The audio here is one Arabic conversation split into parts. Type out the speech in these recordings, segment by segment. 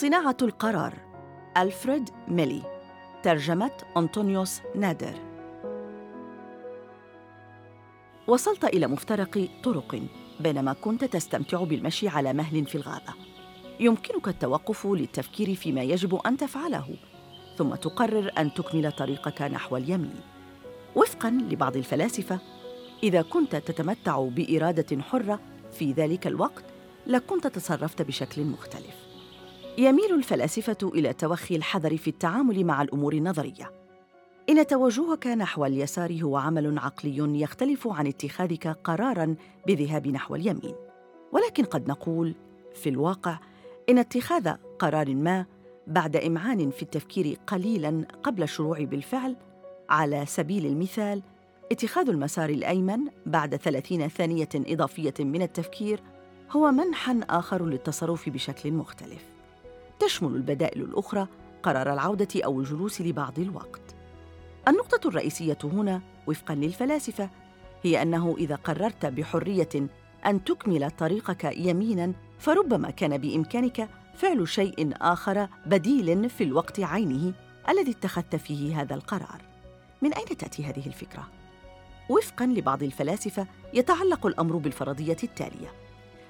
صناعة القرار ألفريد ميلي ترجمة أنطونيوس نادر. وصلت إلى مفترق طرق بينما كنت تستمتع بالمشي على مهل في الغابة. يمكنك التوقف للتفكير فيما يجب أن تفعله ثم تقرر أن تكمل طريقك نحو اليمين. وفقاً لبعض الفلاسفة إذا كنت تتمتع بإرادة حرة في ذلك الوقت لكنت تصرفت بشكل مختلف. يميل الفلاسفة إلى توخي الحذر في التعامل مع الأمور النظرية. إن توجهك نحو اليسار هو عمل عقلي يختلف عن اتخاذك قراراً بالذهاب نحو اليمين. ولكن قد نقول في الواقع إن اتخاذ قرار ما بعد إمعان في التفكير قليلاً قبل الشروع بالفعل على سبيل المثال اتخاذ المسار الأيمن بعد ثلاثين ثانية إضافية من التفكير هو منحا آخر للتصرف بشكل مختلف. تشمل البدائل الأخرى قرار العودة أو الجلوس لبعض الوقت. النقطة الرئيسية هنا وفقا للفلاسفة هي أنه إذا قررت بحرية أن تكمل طريقك يمينا فربما كان بإمكانك فعل شيء آخر بديل في الوقت عينه الذي اتخذت فيه هذا القرار. من أين تأتي هذه الفكرة؟ وفقاً لبعض الفلاسفة يتعلق الأمر بالفرضية التالية.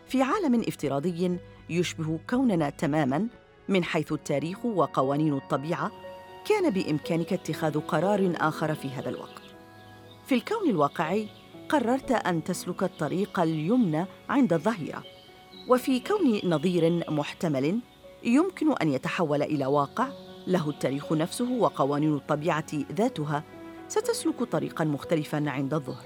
في عالم افتراضي يشبه كوننا تماماً من حيث التاريخ وقوانين الطبيعة كان بإمكانك اتخاذ قرار آخر في هذا الوقت. في الكون الواقعي قررت أن تسلك الطريق اليمنى عند الظهيرة. وفي كون نظير محتمل يمكن أن يتحول إلى واقع له التاريخ نفسه وقوانين الطبيعة ذاتها ستسلك طريقا مختلفا عند الظهر.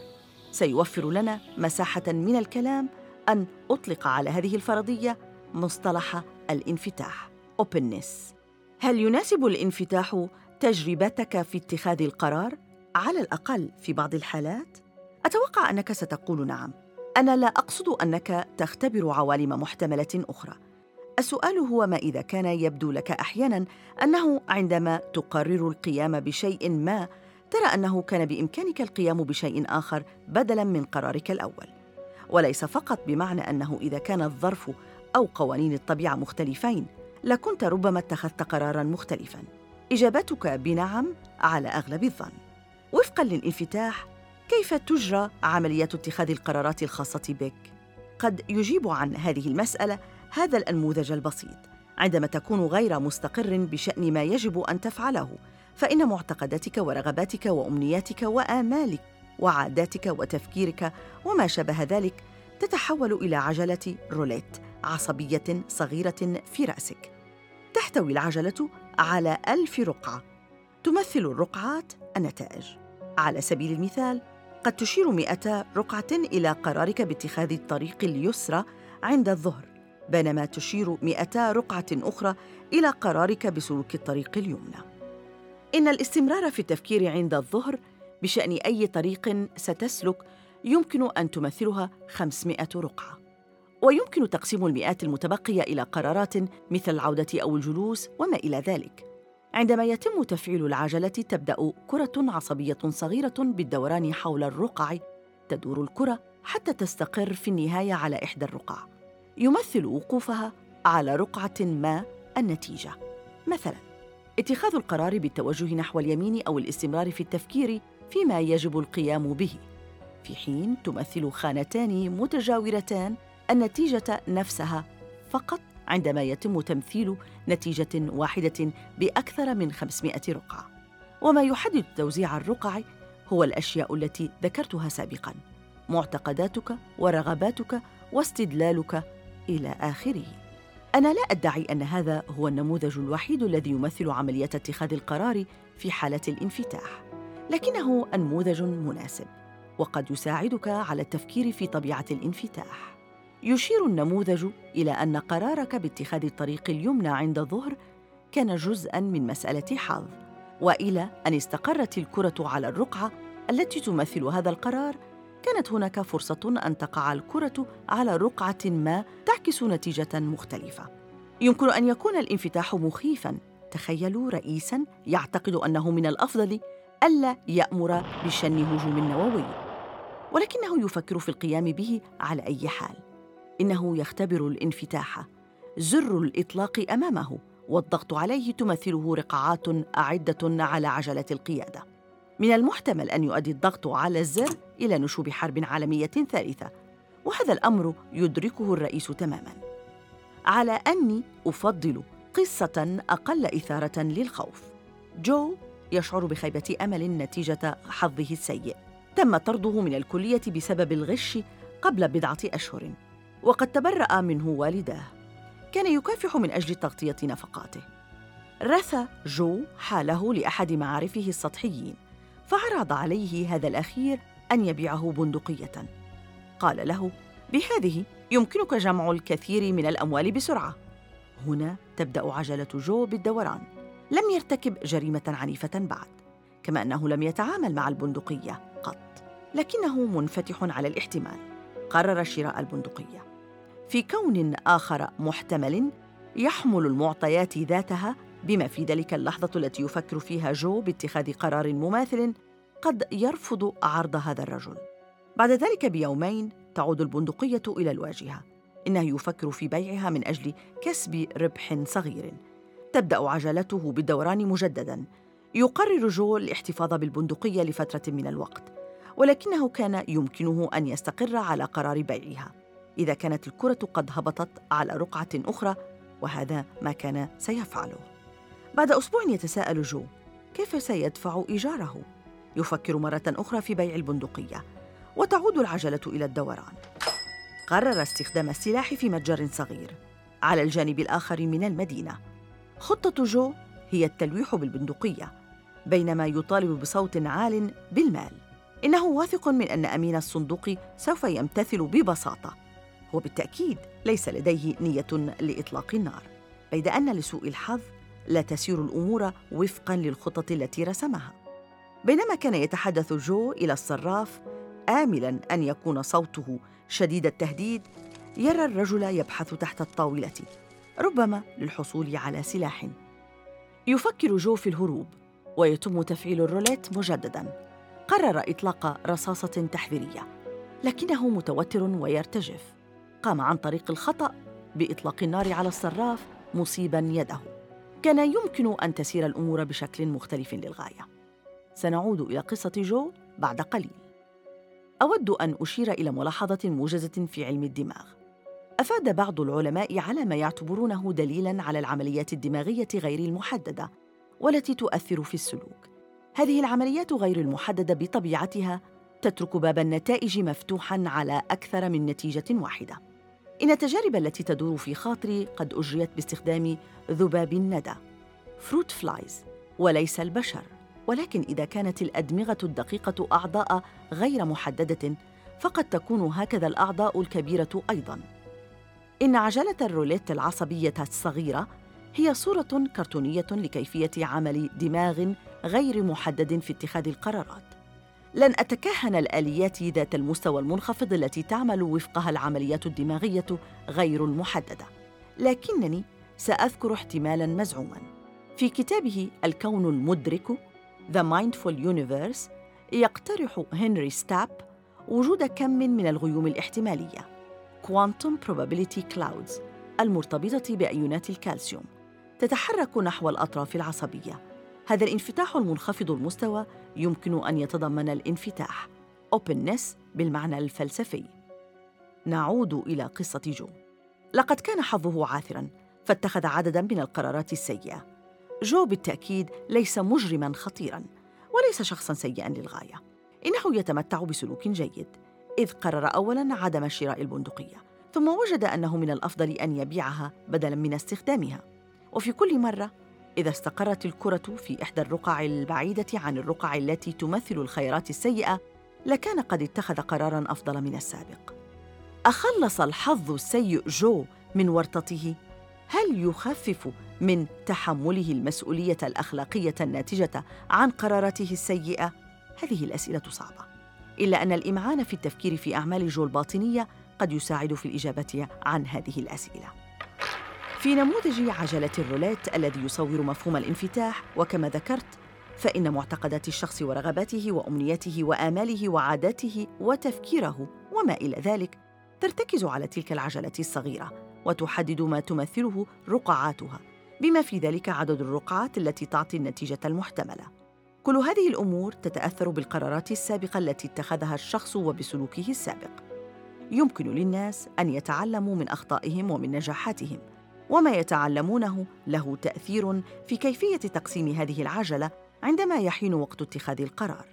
سيوفر لنا مساحة من الكلام أن أطلق على هذه الفرضية مصطلح الانفتاح. Openness. هل يناسب الانفتاح تجربتك في اتخاذ القرار؟ على الأقل في بعض الحالات؟ أتوقع أنك ستقول نعم. أنا لا أقصد أنك تختبر عوالم محتملة أخرى. السؤال هو ما إذا كان يبدو لك أحيانا أنه عندما تقرر القيام بشيء ما ترى أنه كان بإمكانك القيام بشيء آخر بدلا من قرارك الأول. وليس فقط بمعنى أنه إذا كان الظرف أو قوانين الطبيعة مختلفين. لكنت ربما اتخذت قرارا مختلفا. إجابتك بنعم على أغلب الظن. وفقا للانفتاح كيف تجرى عمليه اتخاذ القرارات الخاصة بك؟ قد يجيب عن هذه المسألة هذا الانموذج البسيط. عندما تكون غير مستقر بشأن ما يجب أن تفعله فإن معتقداتك ورغباتك وأمنياتك وآمالك وعاداتك وتفكيرك وما شابه ذلك تتحول إلى عجلة روليت عصبية صغيرة في رأسك. تحتوي العجلة على ألف رقعة. تمثل الرقعات النتائج. على سبيل المثال قد تشير مئتا رقعة إلى قرارك باتخاذ الطريق اليسرى عند الظهر بينما تشير مئتا رقعة أخرى إلى قرارك بسلوك الطريق اليمنى. إن الاستمرار في التفكير عند الظهر بشأن أي طريق ستسلك يمكن أن تمثلها 500 رقعة. ويمكن تقسيم المئات المتبقية إلى قرارات مثل العودة أو الجلوس وما إلى ذلك. عندما يتم تفعيل العجلة تبدأ كرة عصبية صغيرة بالدوران حول الرقع. تدور الكرة حتى تستقر في النهاية على إحدى الرقع. يمثل وقوفها على رقعة ما النتيجة. مثلاً اتخاذ القرار بالتوجه نحو اليمين أو الاستمرار في التفكير فيما يجب القيام به. في حين تمثل خانتان متجاورتان النتيجة نفسها. فقط عندما يتم تمثيل نتيجة واحدة بأكثر من 500 رقعة. وما يحدد توزيع الرقع هو الأشياء التي ذكرتها سابقا. معتقداتك ورغباتك واستدلالك إلى آخره. أنا لا أدعي أن هذا هو النموذج الوحيد الذي يمثل عملية اتخاذ القرار في حالة الانفتاح، لكنه نموذج مناسب، وقد يساعدك على التفكير في طبيعة الانفتاح. يشير النموذج إلى أن قرارك باتخاذ الطريق اليمنى عند الظهر كان جزءاً من مسألة حظ، وإلى أن استقرت الكرة على الرقعة التي تمثل هذا القرار كانت هناك فرصة أن تقع الكرة على رقعة ما تعكس نتيجة مختلفة. يمكن أن يكون الانفتاح مخيفاً، تخيلوا رئيساً يعتقد أنه من الأفضل ألا يأمر بشن هجوم نووي، ولكنه يفكر في القيام به على أي حال. إنه يختبر الانفتاح، زر الإطلاق أمامه، والضغط عليه تمثله رقعات أعدة على عجلة القيادة. من المحتمل أن يؤدي الضغط على الزر إلى نشوب حرب عالمية ثالثة وهذا الأمر يدركه الرئيس تماماً. على أني أفضل قصة أقل إثارة للخوف. جو يشعر بخيبة أمل نتيجة حظه السيء. تم طرده من الكلية بسبب الغش قبل بضعة أشهر. وقد تبرأ منه والداه كان يكافح من أجل تغطية نفقاته. رثى جو حاله لأحد معارفه السطحيين فعرض عليه هذا الأخير أن يبيعه بندقية. قال له بهذه يمكنك جمع الكثير من الأموال بسرعة. هنا تبدأ عجلة جو بالدوران. لم يرتكب جريمة عنيفة بعد كما أنه لم يتعامل مع البندقية قط لكنه منفتح على الاحتمال. قرر شراء البندقية. في كون آخر محتمل يحمل المعطيات ذاتها بما في ذلك اللحظة التي يفكر فيها جو باتخاذ قرار مماثل قد يرفض عرض هذا الرجل. بعد ذلك بيومين تعود البندقية إلى الواجهة إنه يفكر في بيعها من أجل كسب ربح صغير. تبدأ عجلته بالدوران مجدداً. يقرر جو الاحتفاظ بالبندقية لفترة من الوقت ولكنه كان يمكنه أن يستقر على قرار بيعها. إذا كانت الكرة قد هبطت على رقعة أخرى وهذا ما كان سيفعله. بعد أسبوع يتساءل جو كيف سيدفع إيجاره؟ يفكر مرة أخرى في بيع البندقية وتعود العجلة إلى الدوران. قرر استخدام السلاح في متجر صغير على الجانب الآخر من المدينة. خطة جو هي التلويح بالبندقية بينما يطالب بصوت عال بالمال. إنه واثق من أن أمين الصندوق سوف يمتثل ببساطة. وبالتأكيد ليس لديه نية لإطلاق النار بيد أن لسوء الحظ لا تسير الأمور وفقاً للخطط التي رسمها. بينما كان يتحدث جو إلى الصراف آملاً أن يكون صوته شديد التهديد يرى الرجل يبحث تحت الطاولة ربما للحصول على سلاح. يفكر جو في الهروب ويتم تفعيل الروليت مجددا. قرر إطلاق رصاصة تحذيرية لكنه متوتر ويرتجف. قام عن طريق الخطأ بإطلاق النار على الصراف مصيبا يده. كان يمكن أن تسير الأمور بشكل مختلف للغاية. سنعود إلى قصة جو بعد قليل. أود أن أشير إلى ملاحظة موجزة في علم الدماغ. أفاد بعض العلماء على ما يعتبرونه دليلا على العمليات الدماغية غير المحددة والتي تؤثر في السلوك. هذه العمليات غير المحددة بطبيعتها تترك باب النتائج مفتوحا على أكثر من نتيجة واحدة. إن التجارب التي تدور في خاطري قد أجريت باستخدام ذباب الندى fruit flies وليس البشر ولكن إذا كانت الأدمغة الدقيقة أعضاء غير محددة فقد تكون هكذا الأعضاء الكبيرة أيضا إن عجلة الروليت العصبية الصغيرة هي صورة كرتونية لكيفية عمل دماغ غير محدد في اتخاذ القرارات. لن أتكهن الآليات ذات المستوى المنخفض التي تعمل وفقها العمليات الدماغية غير المحددة، لكنني سأذكر احتمالاً مزعوماً. في كتابه الكون المدرك The Mindful Universe يقترح هنري ستاب وجود كم من الغيوم الاحتمالية Quantum Probability Clouds المرتبطة بأيونات الكالسيوم تتحرك نحو الأطراف العصبية هذا الانفتاح المنخفض المستوى يمكن أن يتضمن الانفتاح. Openness بالمعنى الفلسفي. نعود إلى قصة جو. لقد كان حظه عاثرا فاتخذ عددا من القرارات السيئة. جو بالتأكيد ليس مجرما خطيرا وليس شخصا سيئا للغاية. إنه يتمتع بسلوك جيد إذ قرر أولاً عدم شراء البندقية ثم وجد أنه من الأفضل أن يبيعها بدلاً من استخدامها. وفي كل مرة إذا استقرت الكرة في إحدى الرقع البعيدة عن الرقع التي تمثل الخيارات السيئة لكان قد اتخذ قراراً أفضل من السابق أخلص الحظ السيء جو من ورطته؟ هل يخفف من تحمله المسؤولية الأخلاقية الناتجة عن قراراته السيئة؟ هذه الأسئلة صعبة إلا أن الإمعان في التفكير في أعمال جو الباطنية قد يساعد في الإجابة عن هذه الأسئلة. في نموذج عجلة الروليت الذي يصور مفهوم الانفتاح وكما ذكرت فإن معتقدات الشخص ورغباته وأمنياته وآماله وعاداته وتفكيره وما إلى ذلك ترتكز على تلك العجلة الصغيرة وتحدد ما تمثله رقعاتها بما في ذلك عدد الرقعات التي تعطي النتيجة المحتملة. كل هذه الأمور تتأثر بالقرارات السابقة التي اتخذها الشخص وبسلوكه السابق. يمكن للناس أن يتعلموا من أخطائهم ومن نجاحاتهم، وما يتعلمونه له تأثير في كيفية تقسيم هذه العجلة عندما يحين وقت اتخاذ القرار.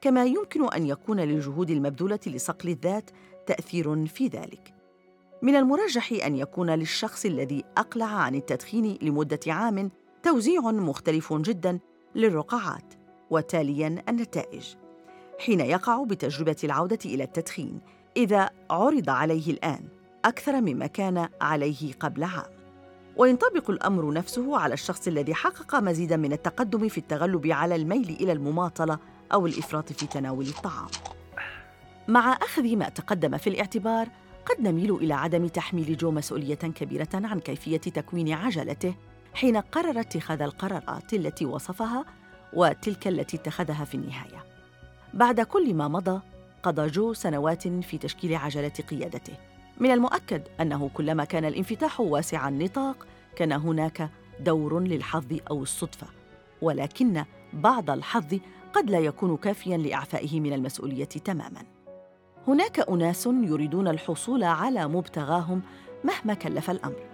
كما يمكن أن يكون للجهود المبذولة لصقل الذات تأثير في ذلك. من المرجح أن يكون للشخص الذي أقلع عن التدخين لمدة عام توزيع مختلف جدا للرقعات وتاليا النتائج حين يقع بتجربة العودة إلى التدخين إذا عرض عليه الآن أكثر مما كان عليه قبل عام وينطبق الأمر نفسه على الشخص الذي حقق مزيدا من التقدم في التغلب على الميل إلى المماطلة أو الإفراط في تناول الطعام. مع أخذ ما تقدم في الاعتبار قد نميل إلى عدم تحميل جو مسؤولية كبيرة عن كيفية تكوين عجلته حين قرر اتخاذ القرارات التي وصفها وتلك التي اتخذها في النهاية. بعد كل ما مضى قضى جو سنوات في تشكيل عجلة قيادته. من المؤكد أنه كلما كان الانفتاح واسع النطاق كان هناك دور للحظ أو الصدفة. ولكن بعض الحظ قد لا يكون كافيا لأعفائه من المسؤولية تماما. هناك أناس يريدون الحصول على مبتغاهم مهما كلف الأمر.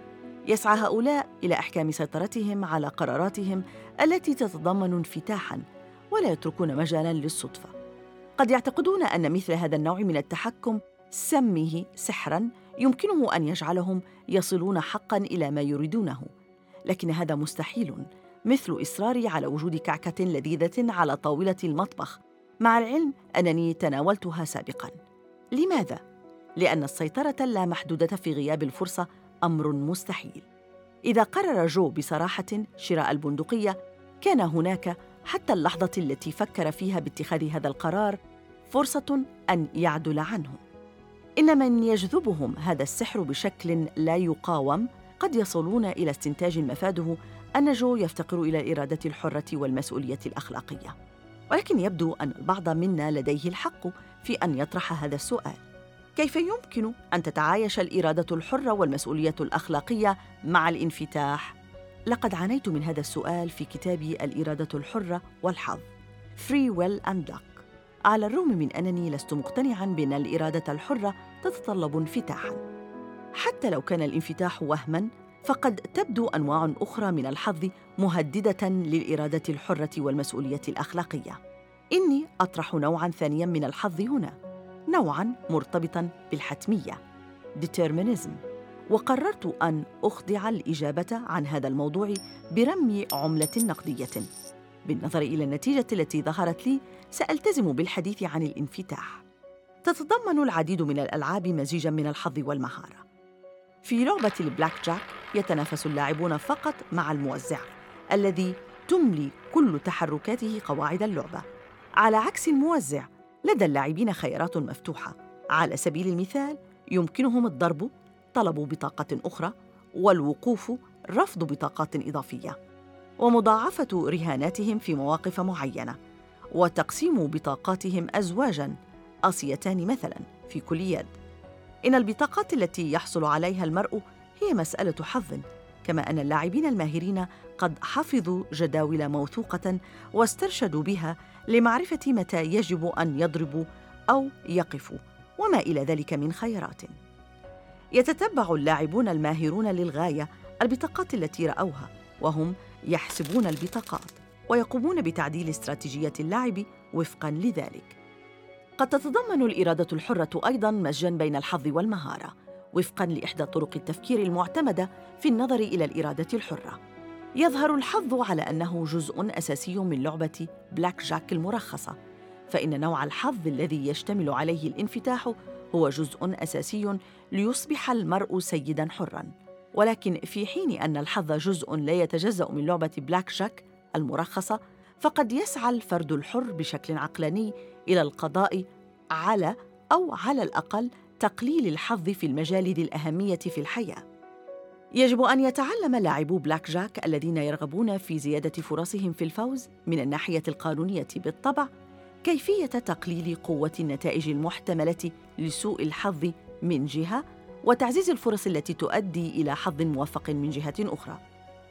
يسعى هؤلاء إلى إحكام سيطرتهم على قراراتهم التي تتضمن انفتاحا ولا يتركون مجالا للصدفة. قد يعتقدون أن مثل هذا النوع من التحكم سمه سحرا يمكنه أن يجعلهم يصلون حقا إلى ما يريدونه لكن هذا مستحيل مثل إصراري على وجود كعكة لذيذة على طاولة المطبخ مع العلم أنني تناولتها سابقا لماذا؟ لأن السيطرة اللامحدودة في غياب الفرصة أمر مستحيل. إذا قرر جو بصراحة شراء البندقية، كان هناك حتى اللحظة التي فكر فيها باتخاذ هذا القرار فرصة أن يعدل عنه. إن من يجذبهم هذا السحر بشكل لا يقاوم قد يصلون إلى استنتاج مفاده أن جو يفتقر إلى الإرادة الحرة والمسؤولية الأخلاقية. ولكن يبدو أن البعض منا لديه الحق في أن يطرح هذا السؤال. كيف يمكن أن تتعايش الإرادة الحرة والمسؤولية الأخلاقية مع الانفتاح؟ لقد عانيت من هذا السؤال في كتابي الإرادة الحرة والحظ. Free Will and Luck. على الرغم من أنني لست مقتنعا بأن الإرادة الحرة تتطلب انفتاحا. حتى لو كان الانفتاح وهما فقد تبدو أنواع أخرى من الحظ مهددة للإرادة الحرة والمسؤولية الأخلاقية. إني أطرح نوعاً ثانياً من الحظ هنا نوعاً مرتبطاً بالحتمية determinism. وقررت أن أخضع الإجابة عن هذا الموضوع برمي عملة نقدية. بالنظر إلى النتيجة التي ظهرت لي سألتزم بالحديث عن الانفتاح. تتضمن العديد من الألعاب مزيجاً من الحظ والمهارة. في لعبة البلاك جاك يتنافس اللاعبون فقط مع الموزع الذي تملي كل تحركاته قواعد اللعبة. على عكس الموزع لدى اللاعبين خيارات مفتوحة. على سبيل المثال يمكنهم الضرب طلب بطاقة أخرى والوقوف رفض بطاقات إضافية. ومضاعفة رهاناتهم في مواقف معينة وتقسيم بطاقاتهم ازواجا اصيتان مثلا في كل يد. إن البطاقات التي يحصل عليها المرء هي مسألة حظ كما أن اللاعبين الماهرين قد حفظوا جداول موثوقة واسترشدوا بها لمعرفة متى يجب أن يضربوا أو يقفوا وما إلى ذلك من خيارات يتتبع اللاعبون الماهرون للغاية البطاقات التي رأوها وهم يحسبون البطاقات ويقومون بتعديل استراتيجية اللعب وفقا لذلك. قد تتضمن الإرادة الحرة أيضا مزجا بين الحظ والمهارة وفقا لإحدى طرق التفكير المعتمدة في النظر إلى الإرادة الحرة. يظهر الحظ على أنه جزء أساسي من لعبة بلاك جاك المرخصة فإن نوع الحظ الذي يشتمل عليه الانفتاح هو جزء أساسي ليصبح المرء سيدا حرا. ولكن في حين أن الحظ جزء لا يتجزأ من لعبة بلاك جاك المرخصة فقد يسعى الفرد الحر بشكل عقلاني إلى القضاء على أو على الأقل تقليل الحظ في المجال ذي الأهمية في الحياة. يجب أن يتعلم لاعبو بلاك جاك الذين يرغبون في زيادة فرصهم في الفوز من الناحية القانونية بالطبع كيفية تقليل قوة النتائج المحتملة لسوء الحظ من جهة وتعزيز الفرص التي تؤدي إلى حظ موفق من جهة أخرى.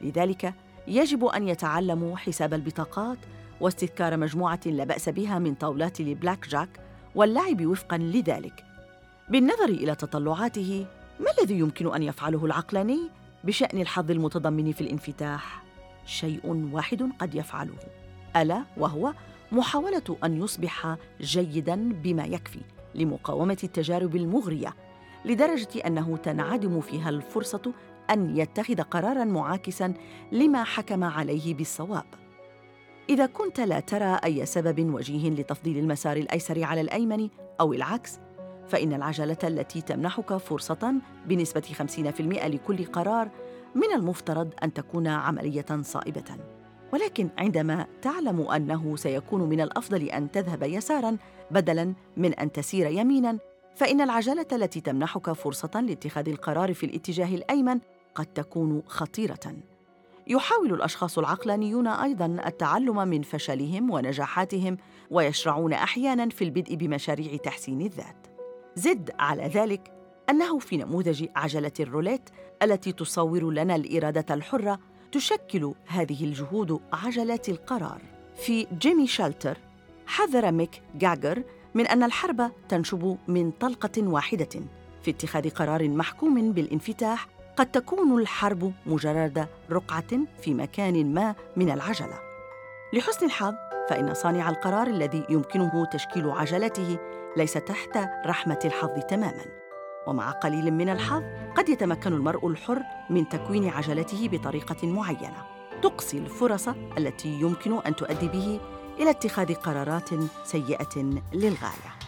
لذلك يجب أن يتعلموا حساب البطاقات واستذكار مجموعة لا بأس بها من طاولات البلاك جاك واللعب وفقاً لذلك. بالنظر إلى تطلعاته ما الذي يمكن أن يفعله العقلاني بشأن الحظ المتضمن في الانفتاح؟ شيء واحد قد يفعله ألا وهو محاولة أن يصبح جيداً بما يكفي لمقاومة التجارب المغرية. لدرجة أنه تنعدم فيها الفرصة أن يتخذ قراراً معاكساً لما حكم عليه بالصواب. إذا كنت لا ترى أي سبب وجيه لتفضيل المسار الأيسر على الأيمن أو العكس، فإن العجلة التي تمنحك فرصة بنسبة 50% لكل قرار من المفترض أن تكون عملية صائبة. ولكن عندما تعلم أنه سيكون من الأفضل أن تذهب يساراً بدلاً من أن تسير يميناً، فإن العجلة التي تمنحك فرصة لاتخاذ القرار في الاتجاه الأيمن قد تكون خطيرة. يحاول الأشخاص العقلانيون أيضا التعلم من فشلهم ونجاحاتهم ويشرعون أحيانا في البدء بمشاريع تحسين الذات زد على ذلك أنه في نموذج عجلة الروليت التي تصور لنا الإرادة الحرة تشكل هذه الجهود عجلات القرار في Gimme Shelter حذر ميك جاجر من أن الحرب تنشب من طلقة واحدة. في اتخاذ قرار محكوم بالانفتاح قد تكون الحرب مجرد رقعة في مكان ما من العجلة. لحسن الحظ فإن صانع القرار الذي يمكنه تشكيل عجلته ليس تحت رحمة الحظ تماما. ومع قليل من الحظ قد يتمكن المرء الحر من تكوين عجلته بطريقة معينة. تقصي الفرص التي يمكن أن تؤدي به إلى اتخاذ قرارات سيئة للغاية.